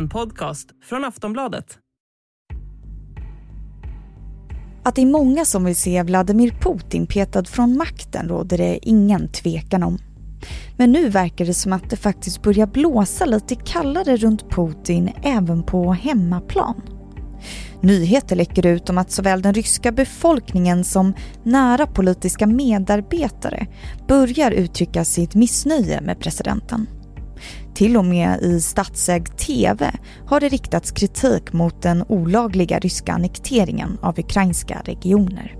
En podcast från Aftonbladet. Att det är många som vill se Vladimir Putin petad från makten råder det ingen tvekan om. Men nu verkar det som att det faktiskt börjar blåsa lite kallare runt Putin även på hemmaplan. Nyheter läcker ut om att såväl den ryska befolkningen som nära politiska medarbetare börjar uttrycka sitt missnöje med presidenten. Till och med i statsägd TV har det riktats kritik mot den olagliga ryska annekteringen av ukrainska regioner.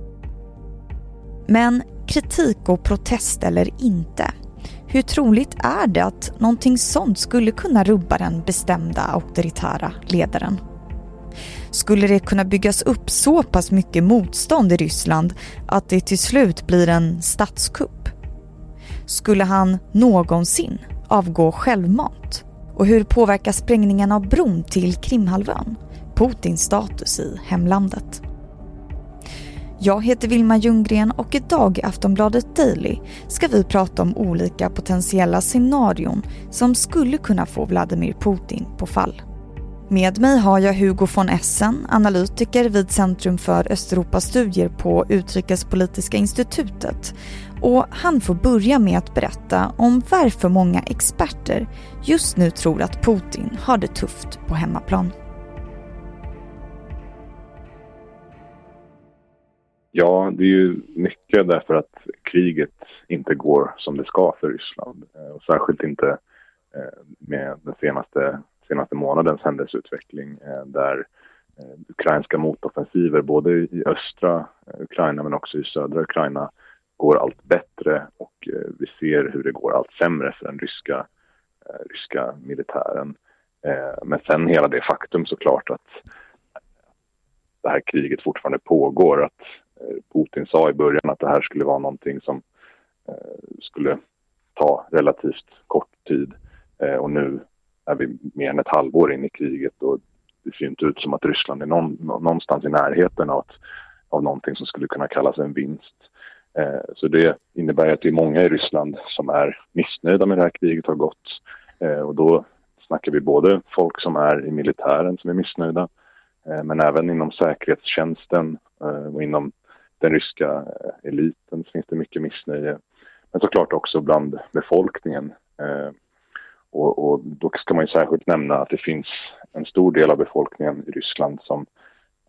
Men kritik och protest eller inte, hur troligt är det att någonting sånt skulle kunna rubba den bestämda auktoritära ledaren? Skulle det kunna byggas upp så pass mycket motstånd i Ryssland att det till slut blir en statskupp? Skulle han någonsin avgå självmant? Och hur påverkar sprängningen av bron till Krimhalvön Putins status i hemlandet? Jag heter Vilma Ljunggren och idag i Aftonbladet Daily ska vi prata om olika potentiella scenarion som skulle kunna få Vladimir Putin på fall. Med mig har jag Hugo von Essen, analytiker vid Centrum för Östeuropastudier på Utrikespolitiska institutet. Och han får börja med att berätta om varför många experter just nu tror att Putin har det tufft på hemmaplan. Ja, det är ju mycket därför att kriget inte går som det ska för Ryssland. Eh, och särskilt inte eh, med den senaste senaste månadens händelseutveckling eh, där ukrainska motoffensiver både i östra Ukraina men också i södra Ukraina går allt bättre och eh, vi ser hur det går allt sämre för den ryska, eh, ryska militären. Eh, men sen hela det faktum såklart att det här kriget fortfarande pågår. Att Putin sa i början att det här skulle vara någonting som skulle ta relativt kort tid och nu är vi mer än ett halvår in i kriget och det ser inte ut som att Ryssland är någon, någonstans i närheten av, av någonting som skulle kunna kallas en vinst. Eh, så det innebär att det är många i Ryssland som är missnöjda med det här kriget har gått. Eh, och då snackar vi både folk som är i militären som är missnöjda eh, men även inom säkerhetstjänsten och inom den ryska eliten finns det mycket missnöje. Men såklart också bland befolkningen. Och, och, då ska man ju särskilt nämna att det finns en stor del av befolkningen i Ryssland som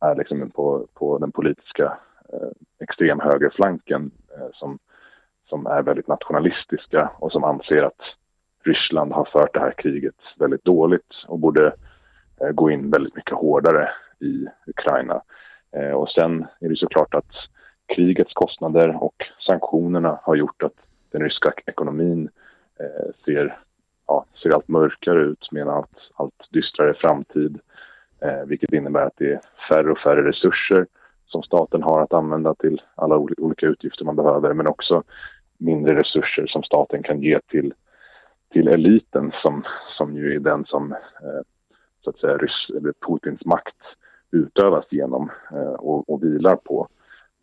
är liksom på, på den politiska Eh, extremhögerflanken eh, som, som är väldigt nationalistiska och som anser att Ryssland har fört det här kriget väldigt dåligt och borde eh, gå in väldigt mycket hårdare i Ukraina. Eh, och sen är det såklart att krigets kostnader och sanktionerna har gjort att den ryska ekonomin eh, ser ja, ser allt mörkare ut med en allt, allt dystrare framtid. Eh, vilket innebär att det är färre och färre resurser som staten har att använda till alla olika utgifter man behöver men också mindre resurser som staten kan ge till, till eliten som, som ju är den som eh, så att säga Rys eller Putins makt utövas genom eh, och, och vilar på.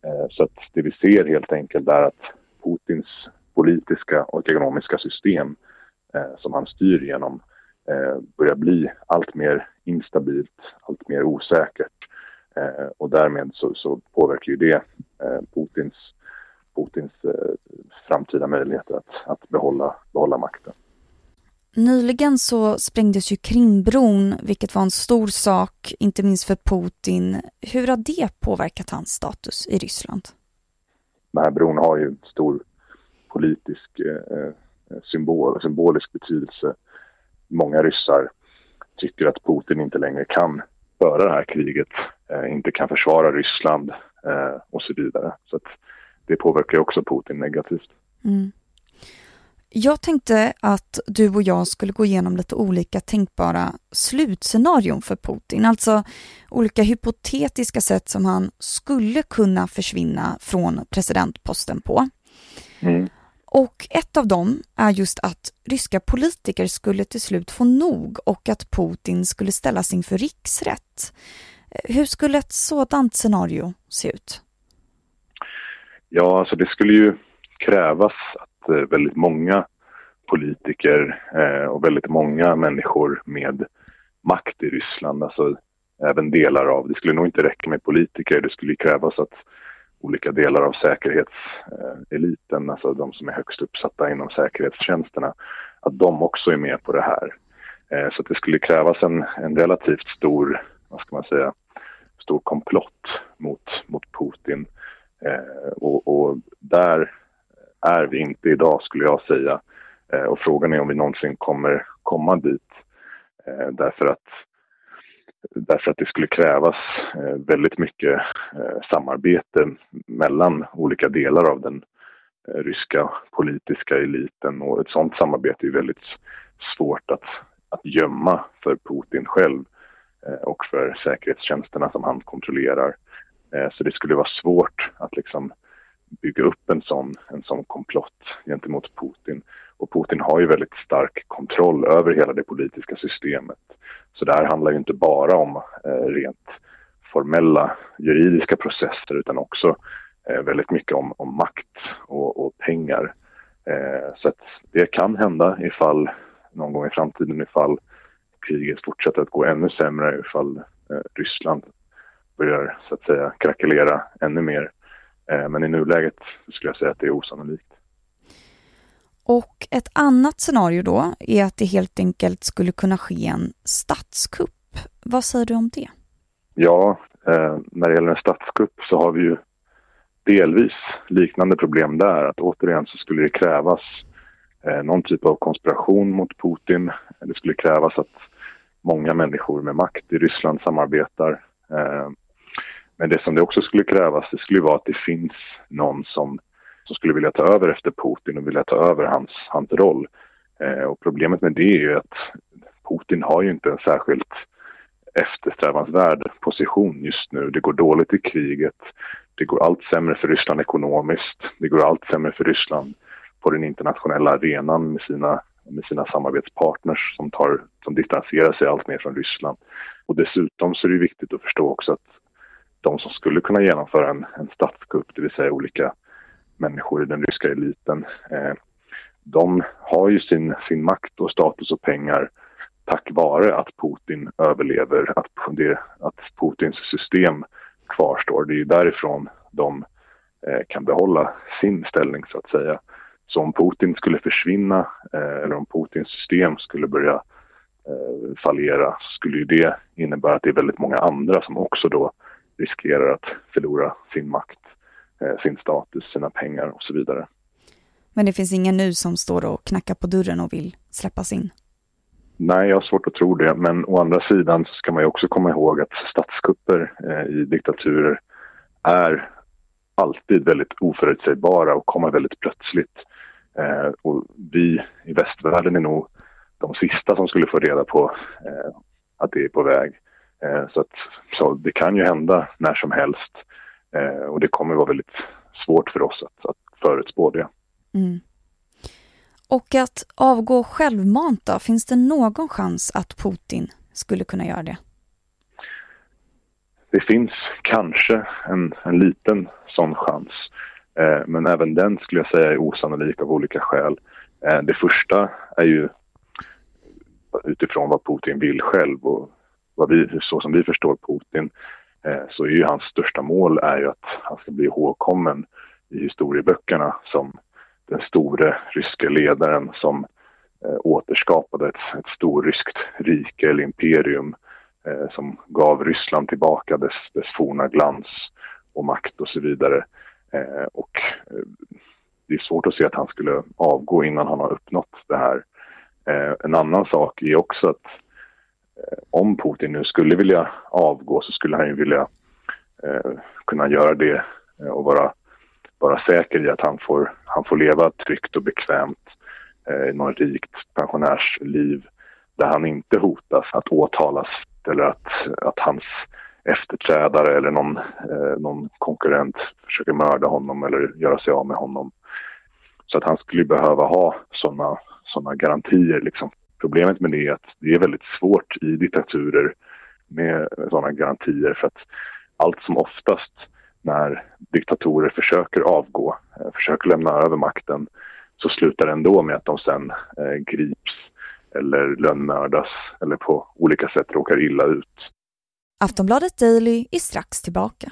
Eh, så att det vi ser helt enkelt är att Putins politiska och ekonomiska system eh, som han styr genom eh, börjar bli allt mer instabilt, allt mer osäkert. Eh, och därmed så, så påverkar ju det eh, Putins, Putins eh, framtida möjligheter att, att behålla, behålla makten. Nyligen så sprängdes ju Krimbron, vilket var en stor sak, inte minst för Putin. Hur har det påverkat hans status i Ryssland? Den här bron har ju stor politisk eh, symbol, symbolisk betydelse. Många ryssar tycker att Putin inte längre kan föra det här kriget, inte kan försvara Ryssland eh, och så vidare. Så det påverkar också Putin negativt. Mm. Jag tänkte att du och jag skulle gå igenom lite olika tänkbara slutscenarion för Putin, alltså olika hypotetiska sätt som han skulle kunna försvinna från presidentposten på. Mm. Och ett av dem är just att ryska politiker skulle till slut få nog och att Putin skulle ställas inför riksrätt. Hur skulle ett sådant scenario se ut? Ja, alltså det skulle ju krävas att eh, väldigt många politiker eh, och väldigt många människor med makt i Ryssland, alltså även delar av, det skulle nog inte räcka med politiker, det skulle krävas att olika delar av säkerhetseliten, alltså de som är högst uppsatta inom säkerhetstjänsterna, att de också är med på det här. Eh, så att det skulle krävas en, en relativt stor, vad ska man säga, stor komplott mot, mot Putin. Eh, och, och, där är vi inte idag skulle jag säga. Eh, och frågan är om vi någonsin kommer komma dit. Eh, därför att Därför att det skulle krävas eh, väldigt mycket eh, samarbete mellan olika delar av den ryska politiska eliten och ett sådant samarbete är väldigt svårt att, att gömma för Putin själv eh, Eh, och för säkerhetstjänsterna som han kontrollerar. Eh, så det skulle vara svårt att liksom bygga upp en sån, en sån komplott gentemot Putin. Och Putin har ju väldigt stark kontroll över hela det politiska systemet. Så det här handlar ju inte bara om eh, rent formella juridiska processer utan också väldigt mycket om, om makt och, och pengar. Så att det kan hända ifall någon gång i framtiden ifall kriget fortsätter att gå ännu sämre, ifall eh, Ryssland börjar så att säga krackelera ännu mer. Eh, men i nuläget skulle jag säga att det är osannolikt. Och ett annat scenario då är att det helt enkelt skulle kunna ske en statskupp. Vad säger du om det? Ja, eh, när det gäller en statskupp så har vi ju delvis liknande problem där. Att återigen så skulle det krävas någon typ av konspiration mot Putin. Det skulle krävas att många människor med makt i Ryssland samarbetar. Eh, men det som det också skulle krävas, det skulle vara att det finns någon som, som skulle vilja ta över efter Putin och vilja ta över hans, hans roll. Eh, och problemet med det är ju att Putin har ju inte en särskilt eftersträvansvärd position just nu. Det går dåligt i kriget. Det går allt sämre för Ryssland ekonomiskt. Det går allt sämre för Ryssland på den internationella arenan med sina, med sina samarbetspartners som, tar, som distanserar sig allt mer från Ryssland. Och dessutom så är det viktigt att förstå också att de som skulle kunna genomföra en, en statskupp, det vill säga olika människor i den ryska eliten, eh, de har ju sin, sin makt och status och pengar tack vare att Putin överlever, att, det, att Putins system kvarstår. Det är ju därifrån de eh, kan behålla sin ställning så att säga. Så om Putin skulle försvinna eh, eller om Putins system skulle börja fallera så skulle ju det innebära att det är väldigt många andra som också då riskerar att förlora sin makt, eh, sin status, sina pengar och så vidare. Men det finns ingen nu som står och knackar på dörren och vill släppas in? Nej, jag har svårt att tro det. Men å andra sidan så ska man ju också komma ihåg att statskupper eh, i diktaturer är alltid väldigt oförutsägbara och kommer väldigt plötsligt. Eh, och vi i västvärlden är nog de sista som skulle få reda på eh, att det är på väg. Eh, så, att, så det kan ju hända när som helst. Eh, och det kommer vara väldigt svårt för oss att, att förutspå det. Mm. Och att avgå självmant då? Finns det någon chans att Putin skulle kunna göra det? Det finns kanske en, en liten sån chans. Eh, men även den skulle jag säga är osannolik av olika skäl. Eh, det första är ju utifrån vad Putin vill själv och vad vi, så som vi förstår Putin eh, så är ju hans största mål är ju att han ska bli ihågkommen i historieböckerna som den store ryske ledaren som eh, återskapade ett, ett storryskt rike eller imperium eh, som gav Ryssland tillbaka dess, dess forna glans och makt och så vidare. Eh, och eh, det är svårt att se att han skulle avgå innan han har uppnått det här. Eh, en annan sak är också att eh, om Putin nu skulle vilja avgå så skulle han ju vilja eh, kunna göra det eh, och vara vara säker i att han får, han får leva tryggt och bekvämt eh, i något rikt pensionärsliv där han inte hotas att åtalas eller att, att hans efterträdare eller någon, eh, någon konkurrent försöker mörda honom eller göra sig av med honom. Så att han skulle behöva ha sådana sådana garantier. Liksom. Problemet med det är att det är väldigt svårt i diktaturer med sådana garantier för att allt som oftast när diktatorer försöker avgå, eh, försöker lämna över makten så slutar det ändå med att de sen eh, grips eller lönnmördas eller på olika sätt råkar illa ut. Aftonbladet Daily är strax tillbaka.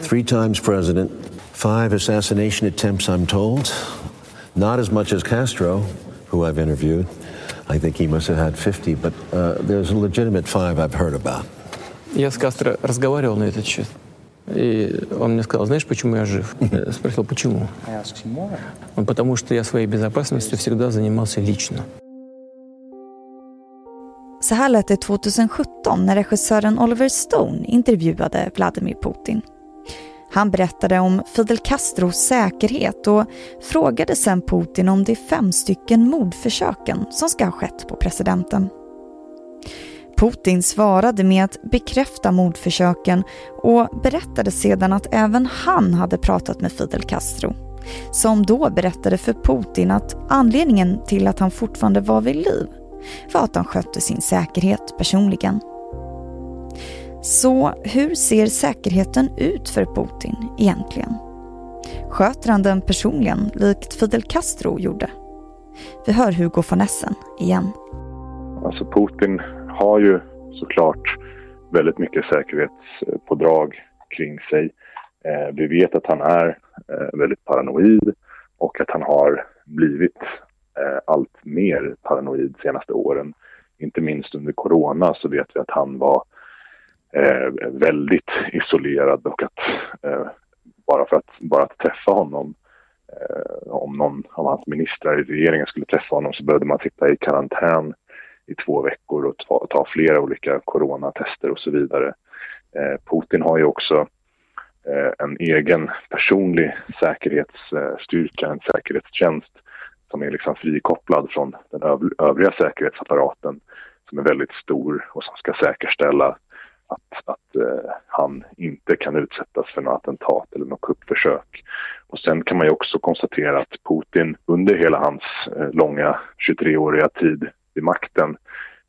Three times president, five assassination attempts, I'm told. Not as much as Castro, who I've interviewed. I think he must have had 50, but uh, there's a legitimate five I've heard about. Я с Кастро разговаривал на этот счет. И он мне сказал, знаешь, почему я жив? Я спросил, почему? Он, потому что я своей безопасностью всегда занимался лично. Så här lät det 2017 när regissören Oliver Stone intervjuade Vladimir Putin. Han berättade om Fidel Castros säkerhet och frågade sen Putin om de fem stycken mordförsöken som ska ha skett på presidenten. Putin svarade med att bekräfta mordförsöken och berättade sedan att även han hade pratat med Fidel Castro. Som då berättade för Putin att anledningen till att han fortfarande var vid liv var att han skötte sin säkerhet personligen. Så hur ser säkerheten ut för Putin egentligen? Sköter han den personligen likt Fidel Castro gjorde? Vi hör Hugo von Essen igen. Alltså Putin har ju såklart väldigt mycket säkerhetspådrag kring sig. Eh, vi vet att han är eh, väldigt paranoid och att han har blivit eh, allt mer paranoid de senaste åren. Inte minst under corona så vet vi att han var Eh, väldigt isolerad och att eh, bara för att, bara att träffa honom eh, om någon av hans ministrar i regeringen skulle träffa honom så behövde man sitta i karantän i två veckor och ta, ta flera olika coronatester och så vidare. Eh, Putin har ju också eh, en egen personlig säkerhetsstyrka, en säkerhetstjänst som är liksom frikopplad från den övriga säkerhetsapparaten som är väldigt stor och som ska säkerställa att, att eh, han inte kan utsättas för något attentat eller något kuppförsök. Och sen kan man ju också konstatera att Putin under hela hans eh, långa 23-åriga tid vid makten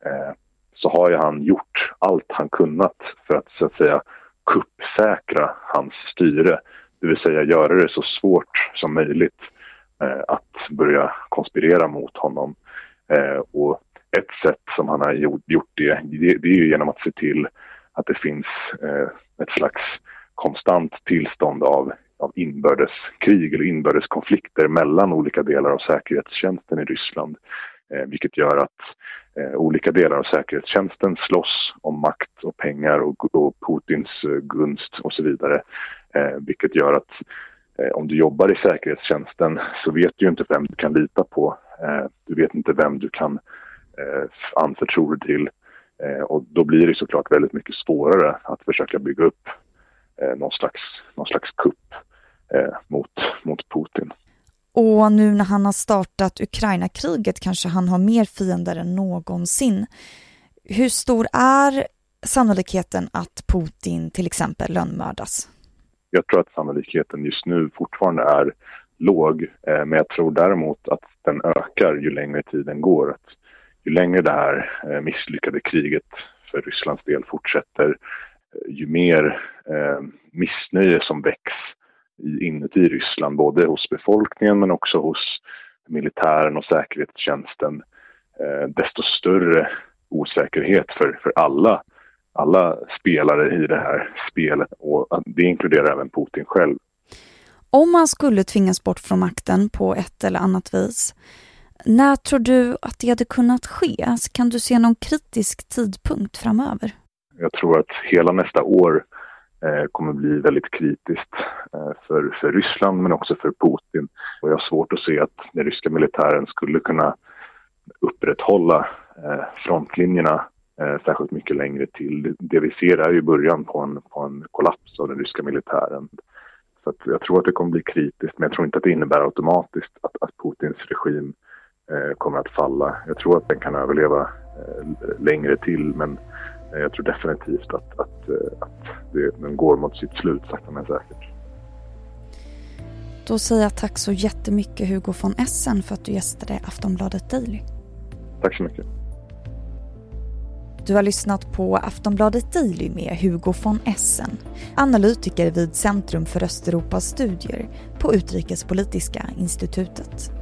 eh, så har ju han gjort allt han kunnat för att så att säga kuppsäkra hans styre. Det vill säga göra det så svårt som möjligt eh, att börja konspirera mot honom. Eh, och ett sätt som han har gjort, gjort det, det, det är ju genom att se till att det finns eh, ett slags konstant tillstånd av, av inbördeskrig eller inbördeskonflikter mellan olika delar av säkerhetstjänsten i Ryssland. Eh, vilket gör att eh, olika delar av säkerhetstjänsten slåss om makt och pengar och, och Putins eh, gunst och så vidare. Eh, vilket gör att eh, om du jobbar i säkerhetstjänsten så vet du inte vem du kan lita på. Eh, du vet inte vem du kan eh, anförtro dig till och då blir det såklart väldigt mycket svårare att försöka bygga upp någon, slags, någon slags kupp mot, mot Putin. Och nu när han har startat Ukraina-kriget kanske han har mer fiender än någonsin. Hur stor är sannolikheten att Putin till exempel lönnmördas? Jag tror att sannolikheten just nu fortfarande är låg, eh, men jag tror däremot att den ökar ju längre tiden går. Att ju längre det här eh, misslyckade kriget för Rysslands del fortsätter, eh, ju mer eh, missnöje som väcks inuti Ryssland, både hos befolkningen men också hos militären och säkerhetstjänsten, desto större osäkerhet för, för alla, alla spelare i det här spelet och det inkluderar även Putin själv. Om han skulle tvingas bort från makten på ett eller annat vis, när tror du att det hade kunnat ske? Alltså, kan du se någon kritisk tidpunkt framöver? Jag tror att hela nästa år Eh, kommer bli väldigt kritiskt eh, för, för Ryssland men också för Putin. Och jag har svårt att se att den ryska militären skulle kunna upprätthålla eh, frontlinjerna eh, särskilt mycket längre till. Det vi ser är ju början på en, på en kollaps av den ryska militären. så jag tror att det kommer bli kritiskt, men jag tror inte att det innebär automatiskt att, att Putins regim eh, kommer att falla. Jag tror att den kan överleva eh, längre till, men eh, jag tror definitivt att, att, eh, att det, den går mot sitt slut sakta men säkert. Då säger jag tack så jättemycket Hugo von Essen för att du gästade Aftonbladet Daily. Tack så mycket. Du har lyssnat på Aftonbladet Daily med Hugo von Essen, analytiker vid Centrum för Östeuropas studier på Utrikespolitiska institutet.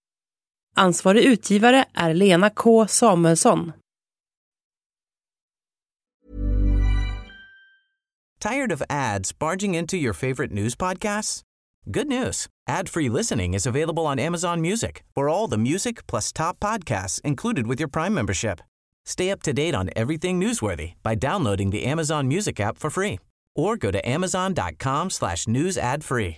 Ansvarig utgivare är Lena K Samuelsson. Tired of ads barging into your favorite news podcasts? Good news. Ad-free listening is available on Amazon Music for all the music plus top podcasts included with your Prime membership. Stay up to date on everything newsworthy by downloading the Amazon Music app for free or go to amazon.com slash news ad free.